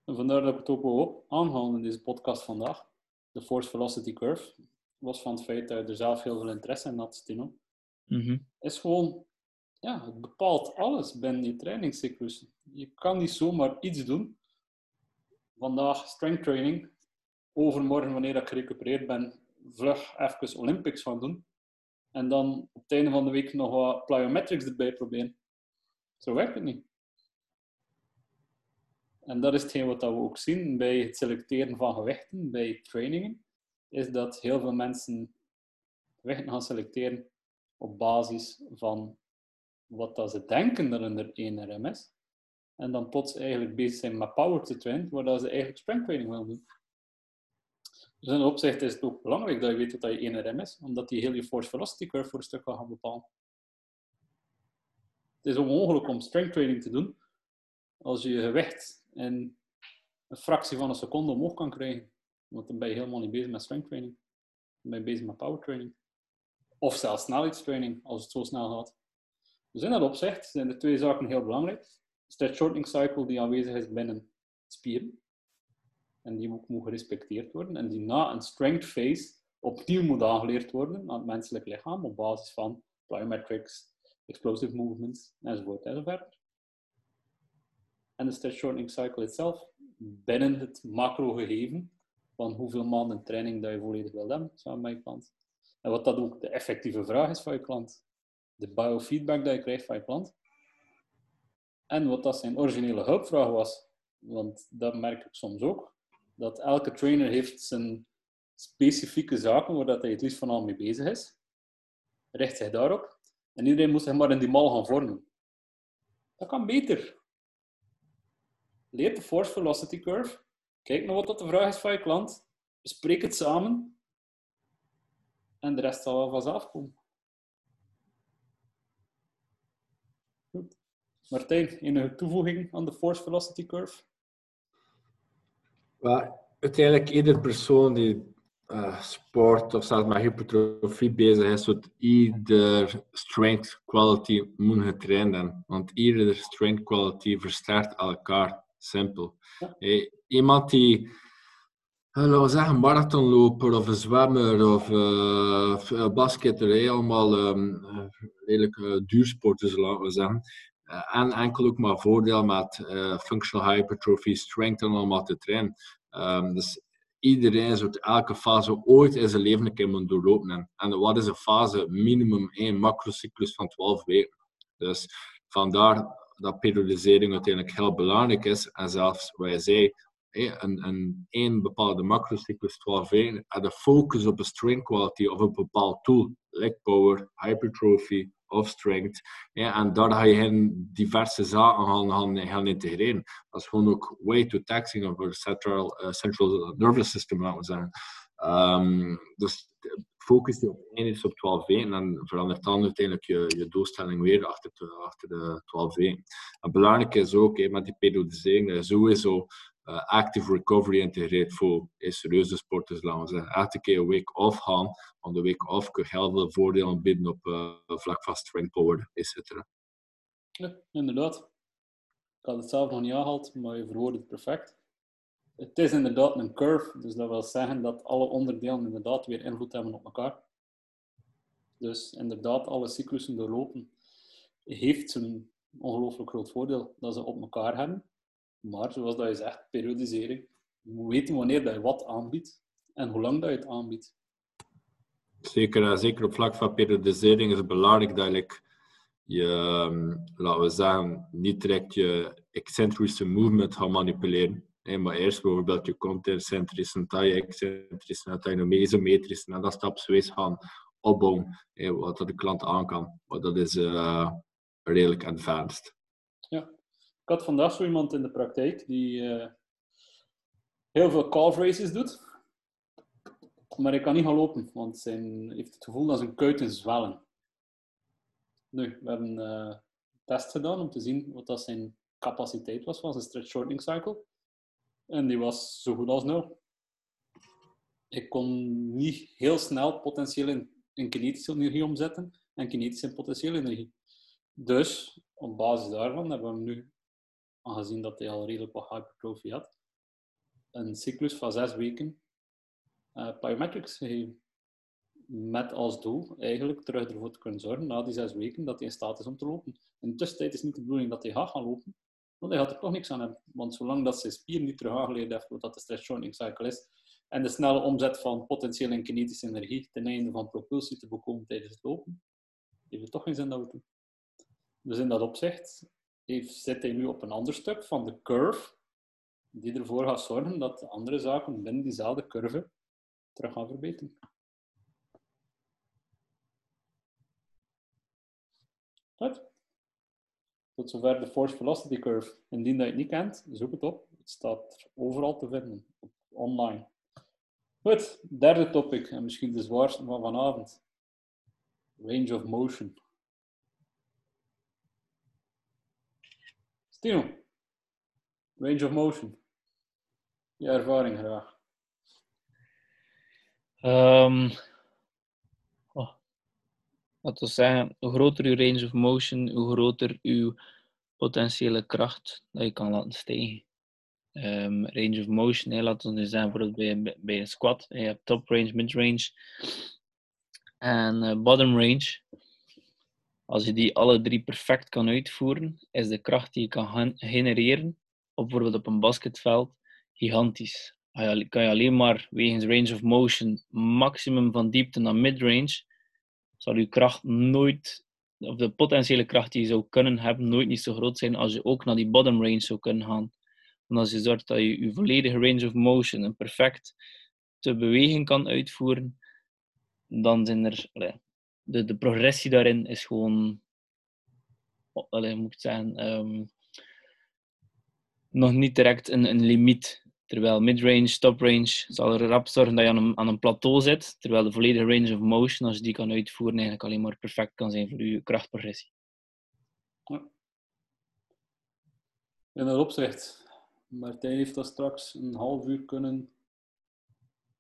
En vandaar dat ik het ook wil aanhalen in deze podcast vandaag. De Force Velocity Curve. Los van het feit dat je er zelf heel veel interesse in had, Stino. Mm -hmm. Is gewoon, ja, het bepaalt alles binnen je trainingscyclus. Je kan niet zomaar iets doen. Vandaag strength training. Overmorgen, wanneer ik gerecupereerd ben, vlug even Olympics gaan doen. En dan op het einde van de week nog wat plyometrics erbij proberen. Zo werkt het niet. En dat is hetgeen wat we ook zien bij het selecteren van gewichten, bij trainingen, is dat heel veel mensen gewichten gaan selecteren op basis van wat dat ze denken dat er 1 RM is. En dan plots eigenlijk bezig zijn met power to train, waar dat ze eigenlijk strength training willen doen. Dus in dat opzicht is het ook belangrijk dat je weet wat je 1 RM is, omdat die heel je force velocity curve voor een stuk gaat gaan bepalen. Het is onmogelijk om strength training te doen als je je gewicht in een fractie van een seconde omhoog kan krijgen. Want dan ben je helemaal niet bezig met strength training. Dan ben je bezig met power training. Of zelfs snelheidstraining, als het zo snel gaat. Dus in dat opzicht zijn de twee zaken heel belangrijk. Stretch shortening cycle die aanwezig is binnen spieren. En die ook moet gerespecteerd worden. En die na een strength phase opnieuw moet aangeleerd worden aan het menselijk lichaam op basis van plyometrics, explosive movements enzovoort enzovoort. En de stretch shortening cycle itself binnen het macro gegeven van hoeveel maanden training dat je volledig wil hebben samen met je klant. En wat dat ook de effectieve vraag is van je klant. De biofeedback dat je krijgt van je klant. En wat dat zijn originele hulpvraag was. Want dat merk ik soms ook. Dat elke trainer heeft zijn specifieke zaken waar dat hij het liefst van al mee bezig is. Richt zich daarop. En iedereen moet zich maar in die mal gaan vormen. Dat kan beter. Leer de force velocity curve. Kijk naar wat dat de vraag is van je klant. Bespreek het samen. En de rest zal wel vanzelf komen. Goed. Martijn, enige toevoeging aan de force velocity curve? Well, uiteindelijk, ieder persoon die uh, sport of zelfs met hypertrofie bezig is, moet ieder strength quality moet getraind hebben. Want ieder strength quality versterkt elkaar. Simpel. Hey, iemand die laten we zeggen, marathonloper of een zwemmer of uh, basketter, hey, allemaal um, redelijk duursporters, laten we zeggen. En enkel ook maar voordeel met uh, functional hypertrophy, strength en allemaal te trainen. Um, dus iedereen zou elke fase ooit in zijn leven een keer moeten doorlopen. En wat is een fase? Minimum één macrocyclus van 12 weken. Dus vandaar dat periodisering uiteindelijk heel belangrijk is. En zelfs je zei, een, een, een bepaalde macrocyclus 12 weken, en de focus op een strength quality of een bepaald tool, leg power, hypertrophy of strength. en daar ga je diverse zaken gaan, gaan, gaan integreren. Dat is gewoon ook way too taxing voor het central, uh, central nervous system. Um, dus focus je op één is op 12 weken en verandert dan uiteindelijk je, je doelstelling weer achter de, achter de 12 weken. En belangrijk is ook hè, met die periodisering sowieso active recovery integreert voor serieuze sporters, laten we zeggen. Elke keer een week off gaan, want de week off kun je heel veel voordelen bieden op uh, vlak van strength etc. Ja, inderdaad. Ik had het zelf nog niet aangehaald, maar je verwoordt het perfect het is inderdaad een curve, dus dat wil zeggen dat alle onderdelen inderdaad weer invloed hebben op elkaar. Dus inderdaad, alle cyclussen doorlopen heeft een ongelooflijk groot voordeel dat ze op elkaar hebben. Maar zoals dat je zegt, periodisering. Je moet weten wanneer dat je wat aanbiedt en hoe lang dat je het aanbiedt. Zeker, eh, zeker op vlak van periodisering is het belangrijk dat je, je ehm, laten we zeggen, niet direct je excentrische movement gaat manipuleren. Maar eerst bijvoorbeeld je content-centrisch en taille-excentrisch en je mesometrisch en dat stapsgewijs gaan opbouwen, wat de klant aan kan. Dat is uh, redelijk advanced. Ik had vandaag zo iemand in de praktijk die uh, heel veel calf races doet, maar hij kan niet gaan lopen, want hij heeft het gevoel dat zijn kuiten zwellen. Nu, we hebben uh, een test gedaan om te zien wat dat zijn capaciteit was van zijn stretch shortening cycle. En die was zo goed als nul. Ik kon niet heel snel potentieel in, in kinetische energie omzetten en kinetische in potentiële energie. Dus op basis daarvan hebben we hem nu, aangezien dat hij al redelijk wat hypertrofie had, een cyclus van zes weken uh, plyometrics gegeven. Met als doel eigenlijk terug ervoor te kunnen zorgen na die zes weken dat hij in staat is om te lopen. In de tussentijd is niet de bedoeling dat hij gaat gaan lopen, want hij gaat er toch niks aan hebben. Want zolang dat zijn spier niet terug aangeleerd heeft wat de stress shortening cycle is, en de snelle omzet van potentiële en kinetische energie ten einde van propulsie te bekomen tijdens het lopen, heeft het toch geen zin dat we doen. Dus in dat opzicht heeft, zit hij nu op een ander stuk van de curve, die ervoor gaat zorgen dat de andere zaken binnen diezelfde curve terug gaan verbeteren. Goed. Tot zover de force velocity curve. Indien dat je het niet kent, zoek het op. Het staat overal te vinden, online. Goed, derde topic, en misschien de zwaarste van vanavond. Range of motion. Stino, range of motion. Je ervaring graag. Um, oh. Laten we zeggen, hoe groter uw range of motion, hoe groter uw potentiële kracht dat je kan laten stijgen. Um, range of motion, hè, laten we nu zeggen, bijvoorbeeld bij, een squat. Je hebt top range, mid range en uh, bottom range. Als je die alle drie perfect kan uitvoeren, is de kracht die je kan genereren, bijvoorbeeld op een basketveld, gigantisch. Kan je alleen maar wegens range of motion maximum van diepte naar midrange, zal je kracht nooit, of de potentiële kracht die je zou kunnen hebben, nooit niet zo groot zijn als je ook naar die bottom range zou kunnen gaan. Want als je zorgt dat je je volledige range of motion een perfect te beweging kan uitvoeren, dan zijn er de, de progressie daarin is gewoon, allee, moet ik zeggen, um, nog niet direct een, een limiet. Terwijl midrange, toprange zal er rap zorgen dat je aan een, aan een plateau zit. Terwijl de volledige range of motion, als je die kan uitvoeren, eigenlijk alleen maar perfect kan zijn voor je krachtprogressie. Ja. In dat opzicht, Martijn heeft dat straks een half uur kunnen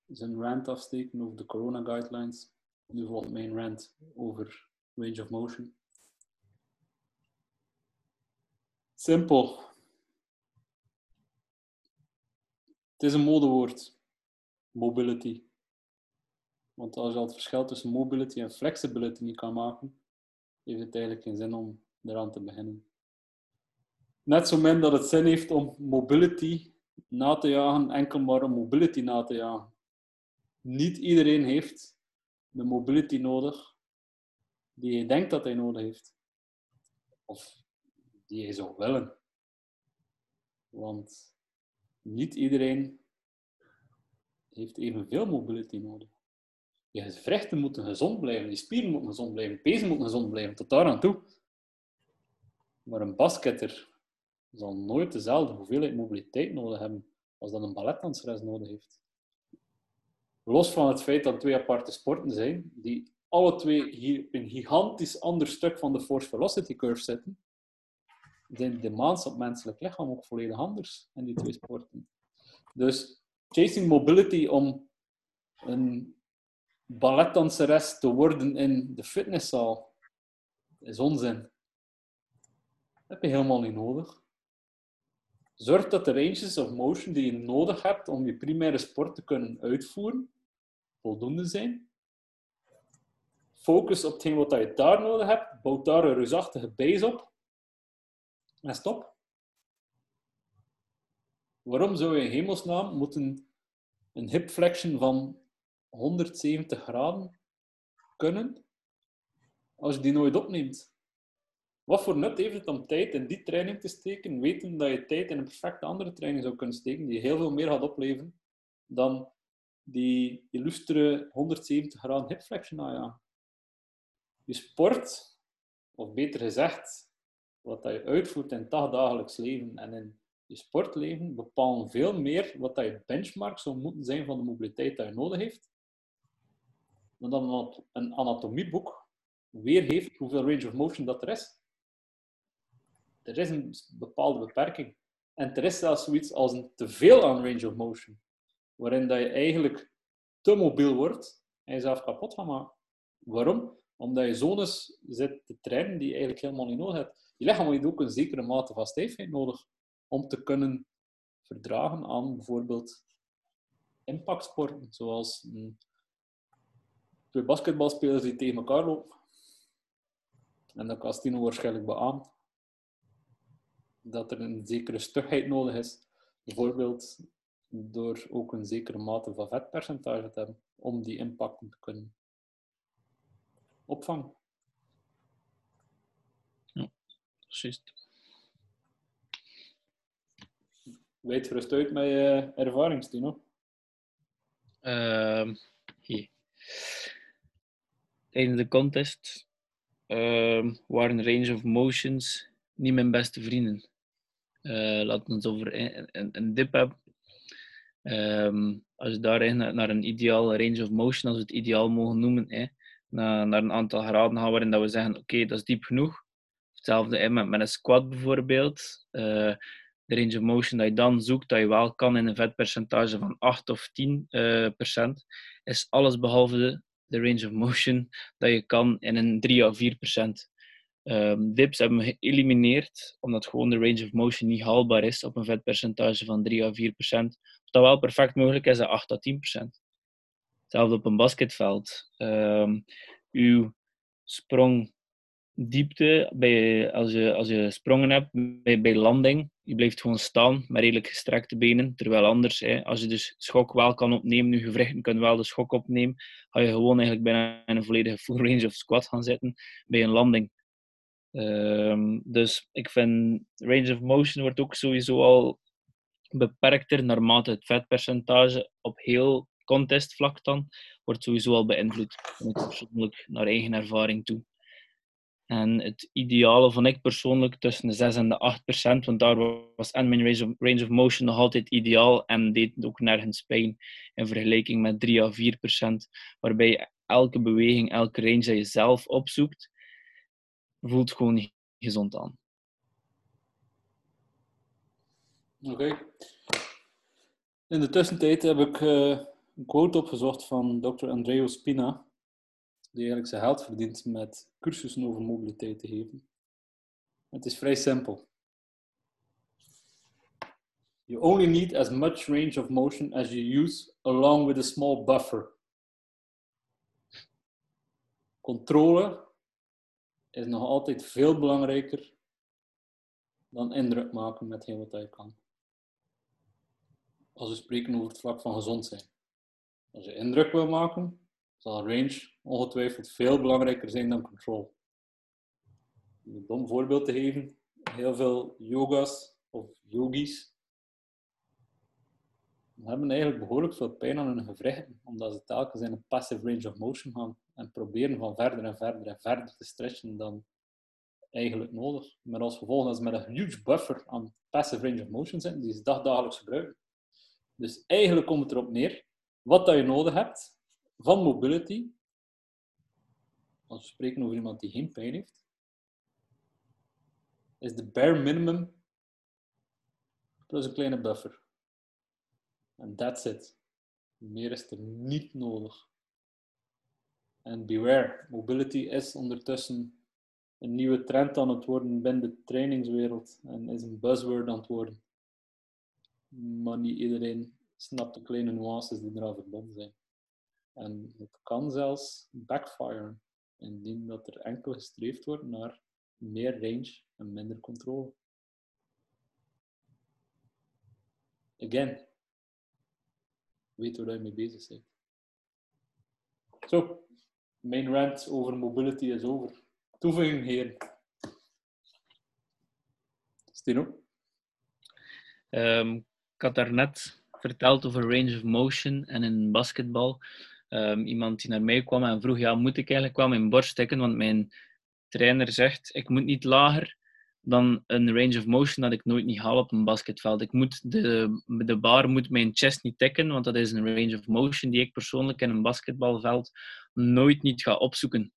zijn rant afsteken over de corona guidelines. Nu volgt mijn rant over range of motion. Simpel. Het is een modewoord. Mobility. Want als je al het verschil tussen mobility en flexibility niet kan maken, heeft het eigenlijk geen zin om eraan te beginnen. Net zo min dat het zin heeft om mobility na te jagen, enkel maar om mobility na te jagen. Niet iedereen heeft de mobility nodig die je denkt dat hij nodig heeft. Of die je zou willen. Want niet iedereen heeft evenveel mobility nodig. Je gewrichten moeten gezond blijven, je spieren moeten gezond blijven, je pezen moeten gezond blijven, tot daar aan toe. Maar een basketter zal nooit dezelfde hoeveelheid mobiliteit nodig hebben als dat een balletdanseres nodig heeft. Los van het feit dat twee aparte sporten zijn, die alle twee hier een gigantisch ander stuk van de force velocity curve zitten, zijn de demands op menselijk lichaam ook volledig anders in die twee sporten. Dus chasing mobility om een balletdanseres te worden in de fitnesszaal is onzin. Dat heb je helemaal niet nodig. Zorg dat de ranges of motion die je nodig hebt om je primaire sport te kunnen uitvoeren, voldoende zijn. Focus op hetgeen wat je daar nodig hebt. Bouw daar een reusachtige base op. En stop. Waarom zou je in hemelsnaam moeten een hip flexion van 170 graden kunnen als je die nooit opneemt? Wat voor nut heeft het om tijd in die training te steken, weten dat je tijd in een perfecte andere training zou kunnen steken, die heel veel meer gaat opleveren dan die illustere 170 graden hip flexion aanjagen? Je sport, of beter gezegd, wat je uitvoert in het dagelijks leven en in je sportleven, bepalen veel meer wat je benchmark zou moeten zijn van de mobiliteit dat je nodig heeft, dan dat een anatomieboek weer heeft hoeveel range of motion dat er is er is een bepaalde beperking. En er is zelfs zoiets als een teveel aan range of motion, waarin dat je eigenlijk te mobiel wordt en jezelf kapot gaat maken. Waarom? Omdat je zones zit te trainen die je eigenlijk helemaal niet nodig hebt. Je lichaam heeft ook een zekere mate van stijfheid nodig om te kunnen verdragen aan bijvoorbeeld impactsporten, zoals twee basketbalspelers die tegen elkaar lopen. En dat kan waarschijnlijk beamen dat er een zekere stugheid nodig is. Bijvoorbeeld door ook een zekere mate van vetpercentage te hebben om die impacten te kunnen opvangen. Ja, precies. Weet gerust uit met je ervaring, Stino. Uh, Tijdens de contest ehm, waren range of motions niet mijn beste vrienden. Uh, laten we het over een, een, dip hebben. Ehm, als je daar naar een ideaal range of motion, als we het ideaal mogen noemen, naar, naar een aantal graden gaan waarin dat we zeggen, oké, dat is diep genoeg. Hetzelfde met, met een squat bijvoorbeeld. Uh, de range of motion dat je dan zoekt, dat je wel kan in een vetpercentage van 8 of 10 uh, procent, is alles behalve de, de, range of motion dat je kan in een 3 of 4 procent. Um, dips hebben we geëlimineerd, omdat gewoon de range of motion niet haalbaar is op een vetpercentage van 3 à 4 procent. Wat wel perfect mogelijk is, 8 à 10 procent. Hetzelfde op een basketveld. Um, uw sprongdiepte, bij, als, je, als je sprongen hebt bij, bij landing, je blijft gewoon staan met redelijk gestrekte benen. Terwijl anders, hè, als je dus schok wel kan opnemen, je gewrichten kunnen wel de schok opnemen, ga je gewoon eigenlijk bijna in een volledige full range of squat gaan zitten bij een landing. Um, dus ik vind range of motion wordt ook sowieso al beperkter naarmate het vetpercentage op heel contestvlak dan wordt sowieso al beïnvloed. persoonlijk naar eigen ervaring toe. En het ideale vond ik persoonlijk tussen de 6 en de 8 procent, want daar was en mijn range of, range of motion nog altijd ideaal en deed ook nergens pijn in vergelijking met 3 à 4 procent, waarbij elke beweging, elke range dat je zelf opzoekt, voelt gewoon gezond aan. Oké. In de tussentijd heb ik uh, een quote opgezocht van Dr. Andreo Spina, die eigenlijk zijn geld verdient met cursussen over mobiliteit te geven. Het is vrij simpel. You only need as much range of motion as you use, along with a small buffer. Controle is nog altijd veel belangrijker dan indruk maken met heel wat je kan. Als we spreken over het vlak van gezond zijn. Als je indruk wil maken, zal range ongetwijfeld veel belangrijker zijn dan control. Om een dom voorbeeld te geven, heel veel yoga's of yogis hebben eigenlijk behoorlijk veel pijn aan hun gewrichten, omdat ze telkens in een passive range of motion gaan en proberen van verder en verder en verder te stretchen dan eigenlijk nodig. Maar als gevolg dat ze met een huge buffer aan passive range of motion zitten, die ze dagdagelijks gebruiken. Dus eigenlijk komt het erop neer, wat dat je nodig hebt van mobility, als we spreken over iemand die geen pijn heeft, is de bare minimum plus een kleine buffer. En that's it. Meer is er niet nodig. En beware, mobility is ondertussen een nieuwe trend aan het worden binnen de trainingswereld en is een buzzword aan het worden. Maar niet iedereen snapt de kleine nuances die eraan verbonden zijn. En het kan zelfs backfire, indien dat er enkel gestreefd wordt naar meer range en minder controle. Again, weet waar je mee bezig bent. Zo, mijn rant over mobility is over. Toevoeging, heren. Stino? Um, ik had daarnet verteld over range of motion en in basketbal. Um, iemand die naar mij kwam en vroeg, ja, moet ik eigenlijk wel mijn borst tikken? Want mijn trainer zegt, ik moet niet lager dan een range of motion dat ik nooit niet haal op een basketveld. Ik moet de, de bar moet mijn chest niet tikken, want dat is een range of motion die ik persoonlijk in een basketbalveld nooit niet ga opzoeken.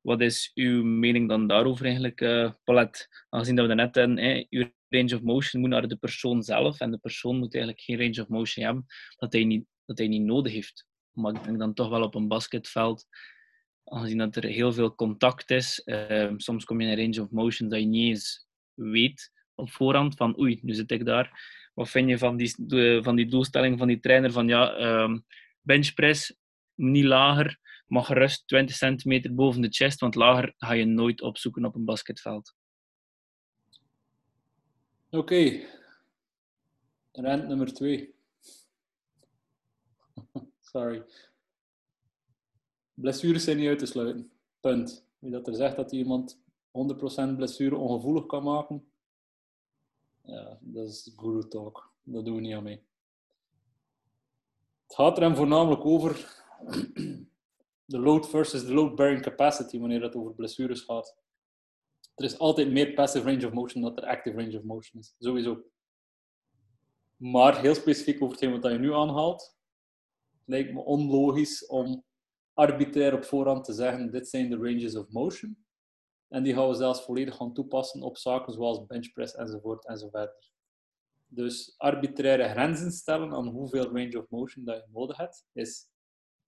Wat is uw mening dan daarover eigenlijk, uh, Paulette? Aangezien dat we net hebben, hè, uw range of motion moet naar de persoon zelf en de persoon moet eigenlijk geen range of motion hebben dat hij niet, dat hij niet nodig heeft. Maar ik denk dan toch wel op een basketveld aangezien dat er heel veel contact is, uh, soms kom je in een range of motion dat je niet eens weet op voorhand van oei, nu zit ik daar. Wat vind je van die, van die doelstelling van die trainer van ja, um, benchpress niet lager, maar gerust 20 centimeter boven de chest, want lager ga je nooit opzoeken op een basketveld. Oké, rent nummer 2. Sorry. Blessures zijn niet uit te sluiten. Punt. Wie dat er zegt dat iemand 100% blessure ongevoelig kan maken, ja, dat is guru talk. Dat doen we niet aan mee. Het gaat er voornamelijk over de load versus de load bearing capacity wanneer het over blessures gaat. Er is altijd meer passive range of motion dan er active range of motion is. Sowieso. Maar heel specifiek over hetgeen wat je nu aanhaalt, lijkt me onlogisch om arbitrair op voorhand te zeggen: dit zijn de ranges of motion. En die gaan we zelfs volledig gaan toepassen op zaken zoals benchpress enzovoort enzovoort. Dus arbitraire grenzen stellen aan hoeveel range of motion dat je nodig hebt, is,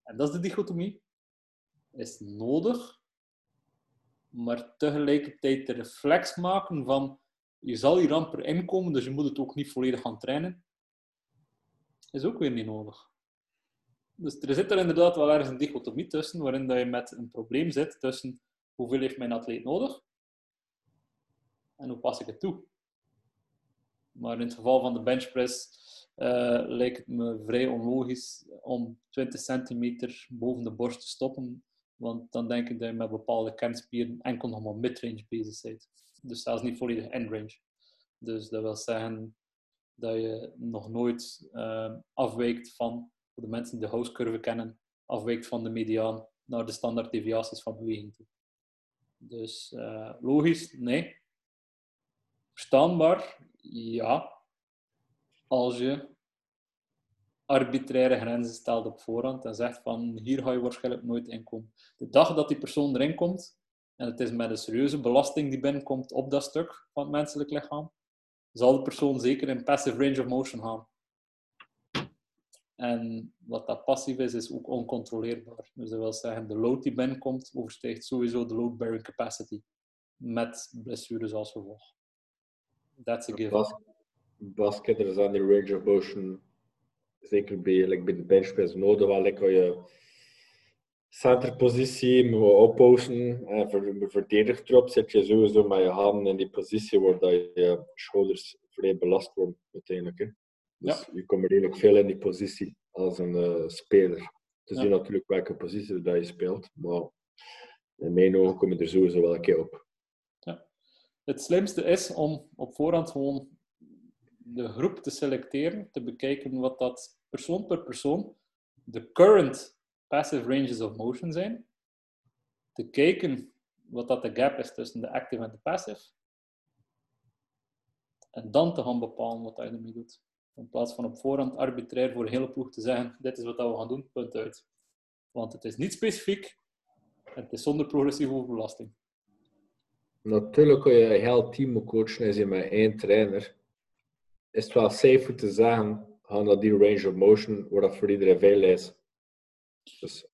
en dat is de dichotomie, is nodig, maar tegelijkertijd de reflex maken van je zal hier amper inkomen, dus je moet het ook niet volledig gaan trainen, is ook weer niet nodig. Dus er zit er inderdaad wel ergens een dichotomie tussen, waarin dat je met een probleem zit tussen hoeveel heeft mijn atleet nodig en hoe pas ik het toe. Maar in het geval van de benchpress uh, lijkt het me vrij onlogisch om 20 centimeter boven de borst te stoppen, want dan denk ik dat je met bepaalde kernspieren enkel nog maar midrange bezig bent. Dus zelfs niet volledig endrange. Dus dat wil zeggen dat je nog nooit uh, afwijkt van, de mensen die de house kennen, afwijkt van de mediaan naar de standaard deviaties van beweging toe. Dus uh, logisch, nee. Verstaanbaar, ja. Als je arbitraire grenzen stelt op voorhand en zegt van hier ga je waarschijnlijk nooit inkomen. De dag dat die persoon erin komt, en het is met een serieuze belasting die binnenkomt op dat stuk van het menselijk lichaam, zal de persoon zeker in passive range of motion gaan. En wat dat passief is, is ook oncontroleerbaar. Dus dat wil zeggen, de load die binnenkomt, overstijgt sowieso de load bearing capacity. Met blessures als gevolg. That's a given. Bas basketters aan die range of motion, zeker bij, like bij de benchpress, nodig wel lekker je centerpositie moet opposten. En voor de verdedigertrop zit je sowieso met je handen in die positie waar je schouders vrij belast worden uiteindelijk. Hè. Dus ja. je komt redelijk veel in die positie als een uh, speler. Het is natuurlijk welke positie dat je speelt, maar in mijn ogen kom je er sowieso wel een keer op. Ja. Het slimste is om op voorhand gewoon de groep te selecteren, te bekijken wat dat persoon per persoon de current passive ranges of motion zijn, te kijken wat dat de gap is tussen de active en de passive, en dan te gaan bepalen wat je ermee doet. In plaats van op voorhand arbitrair voor een hele ploeg te zeggen, dit is wat we gaan doen, punt uit. Want het is niet specifiek en het is zonder progressieve overbelasting. Natuurlijk kun je een heel team coachen als je met één trainer. Is het wel safer te zeggen, gaan dat die range of motion, waar dat voor iedereen veel is. Dus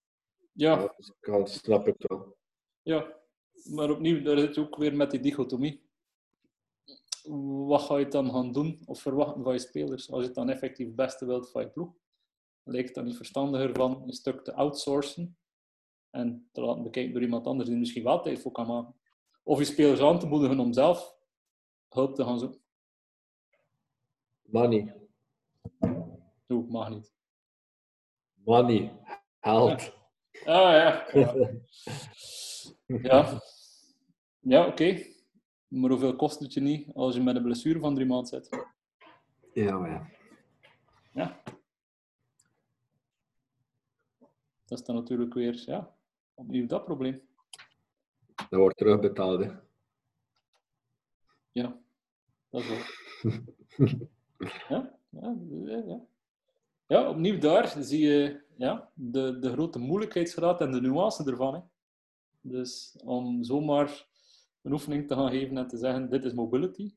ja, dat snap ik wel. Ja, maar opnieuw, daar zit je ook weer met die dichotomie wat ga je dan gaan doen of verwachten van je spelers als je het dan effectief het beste wilt van je ploeg? Lijkt het dan niet verstandiger van een stuk te outsourcen en te laten bekijken door iemand anders die misschien wel tijd voor kan maken? Of je spelers aan te moedigen om zelf hulp te gaan zoeken? Money. Doe, mag niet. Money. Help. Ah ja. Ja, ja oké. Maar hoeveel kost het je niet als je met een blessure van drie maanden zit? Ja, maar ja. Ja. Dat is dan natuurlijk weer, ja, opnieuw dat probleem. Dat wordt terugbetaald, hè? Ja, dat is wel. ja, ja, ja, ja. opnieuw daar zie je ja, de, de grote moeilijkheidsgraad en de nuance ervan. Hè. Dus om zomaar een oefening te gaan geven en te zeggen, dit is mobility.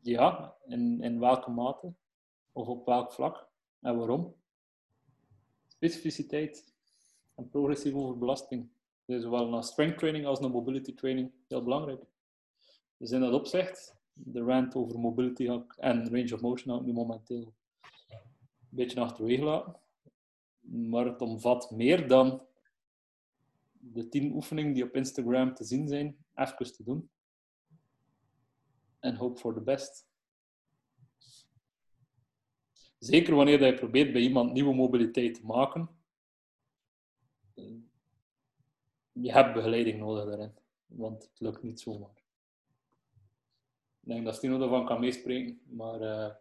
Ja, in, in welke mate of op welk vlak en waarom. Specificiteit en progressieve overbelasting. Dus zowel naar strength training als naar mobility training heel belangrijk. Dus in dat opzicht, de rant over mobility en range of motion had ik nu momenteel een beetje achterwege laten. Maar het omvat meer dan de tien oefeningen die op Instagram te zien zijn, even te doen. En hoop voor de best. Zeker wanneer je probeert bij iemand nieuwe mobiliteit te maken. Je hebt begeleiding nodig daarin, want het lukt niet zomaar. Ik denk dat Stino ervan kan meespreken, maar uh,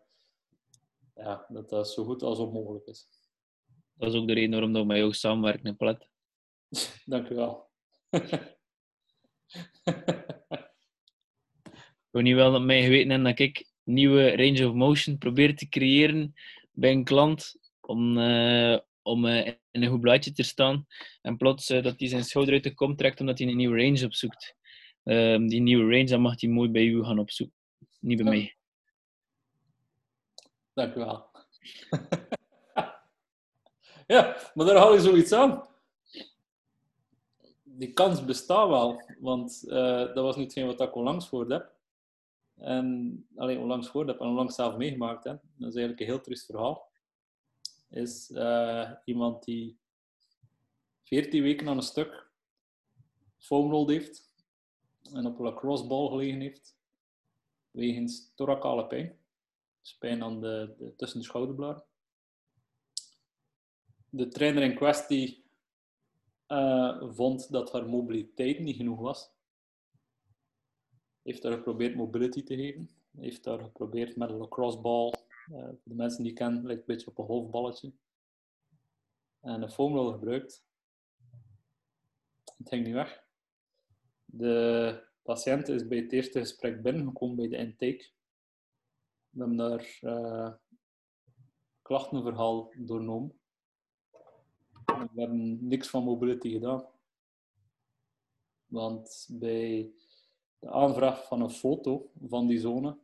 ja, dat dat zo goed als onmogelijk is. Dat is ook de reden waarom we met jou samenwerken in Palet. Dank u wel. Ik wil niet wel dat mij geweten dat ik nieuwe range of motion probeer te creëren bij een klant om, eh, om eh, in een goed blaadje te staan. En plots eh, dat hij zijn schouder uit de kom trekt omdat hij een nieuwe range opzoekt. Ehm, die nieuwe range, dan mag hij mooi bij u gaan opzoeken. Niet bij Ja. mij. Dank u wel. ja, maar daar haal je zoiets aan. Die kans bestaat wel, want eh, dat was niet hetgeen wat ik onlangs voor heb. En alleen onlangs voor heb en onlangs zelf meegemaakt heb. Dat is eigenlijk een heel triest verhaal. Is eh, iemand die 14 weken aan een stuk foamrolled heeft en op een lacrossebal gelegen heeft, wegens thoracale pijn. Dus pijn aan de, de, tussen de schouderbladen. De trainer in kwestie eh, vond dat haar mobiliteit niet genoeg was. Heeft daar geprobeerd mobility te geven. Heeft daar geprobeerd met een lacrossebal. eh voor de mensen die ik ken, lijkt een beetje op een golfballetje. En een foamroll gebruikt. Het ging niet weg. De patiënt is bij het eerste gesprek binnengekomen bij de intake. We hebben daar eh klachtenverhaal doornomen. En We hebben niks van mobility gedaan. Want bij de aanvraag van een foto van die zone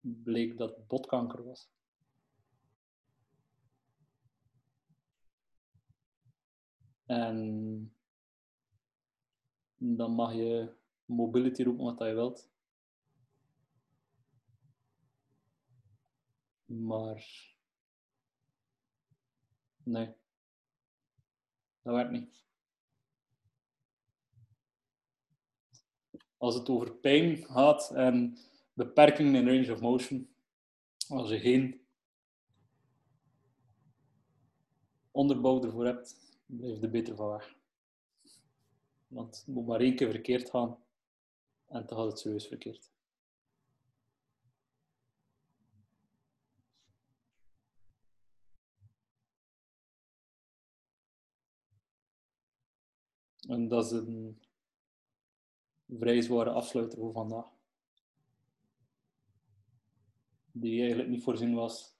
bleek dat botkanker was. En dan mag je mobility roepen wat je wilt. Maar nee, dat werkt niet. Als het over pijn gaat en beperkingen in range of motion, als je geen onderbouw ervoor hebt, blijf er beter van weg. Want het moet maar één keer verkeerd gaan en dan gaat het serieus verkeerd. En dat is een vrij zware afsluiter voor vandaag. Die eigenlijk niet voorzien was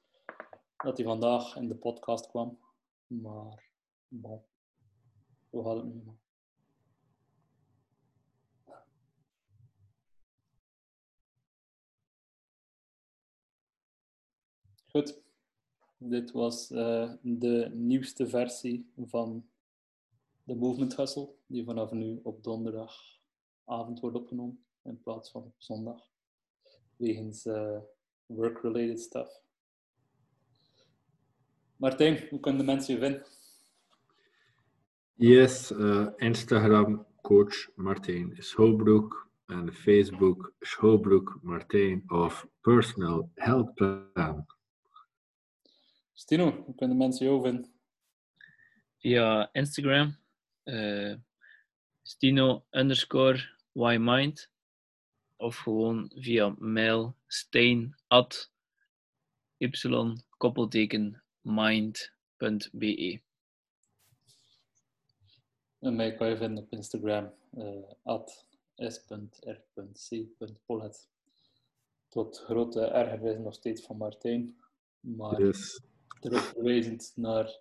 dat hij vandaag in de podcast kwam. Maar bon, zo gaat het nu. Goed, dit was eh, de nieuwste versie van de Movement Hustle, die vanaf nu op donderdagavond wordt opgenomen in plaats van op zondag, wegens eh, work-related stuff. Martijn, hoe kunnen de mensen je vinden? Yes, uh, Instagram coach Martijn Schoolbroek en Facebook Schoolbroek Martijn of Personal Health Plan. Stino, hoe kunnen de mensen jou vinden? Via Instagram. Eh, Stino underscore ymind. Of gewoon via mail steen at y koppelteken mind.be. En mij kan je vinden op Instagram, eh at s.r.c.polet. Tot grote ergernis nog steeds van Martijn, maar Yes. naar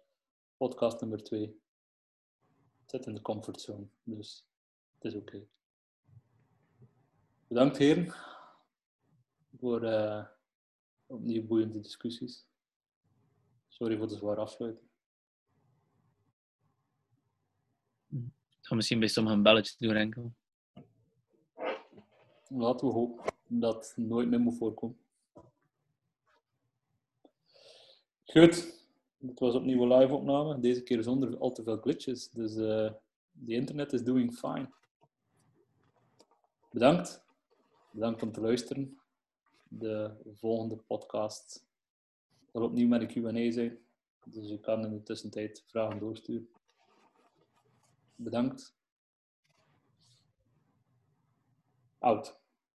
podcast nummer 2. Zit in de comfortzone, dus het is oké. Bedankt heren voor eh, opnieuw boeiende discussies. Sorry voor de zware afsluiting. Ik ga misschien bij sommigen een belletje doen enkel. Laten we hopen dat het nooit meer moet voorkomen. Goed, dit was opnieuw een live opname. Deze keer zonder al te veel glitches. Dus eh de internet is doing fine. Bedankt. Bedankt om te luisteren. De volgende podcast zal opnieuw met een Q&A zijn. Dus je kan in de tussentijd vragen doorsturen. Bedankt. Out.